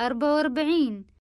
أربعة وأربعين.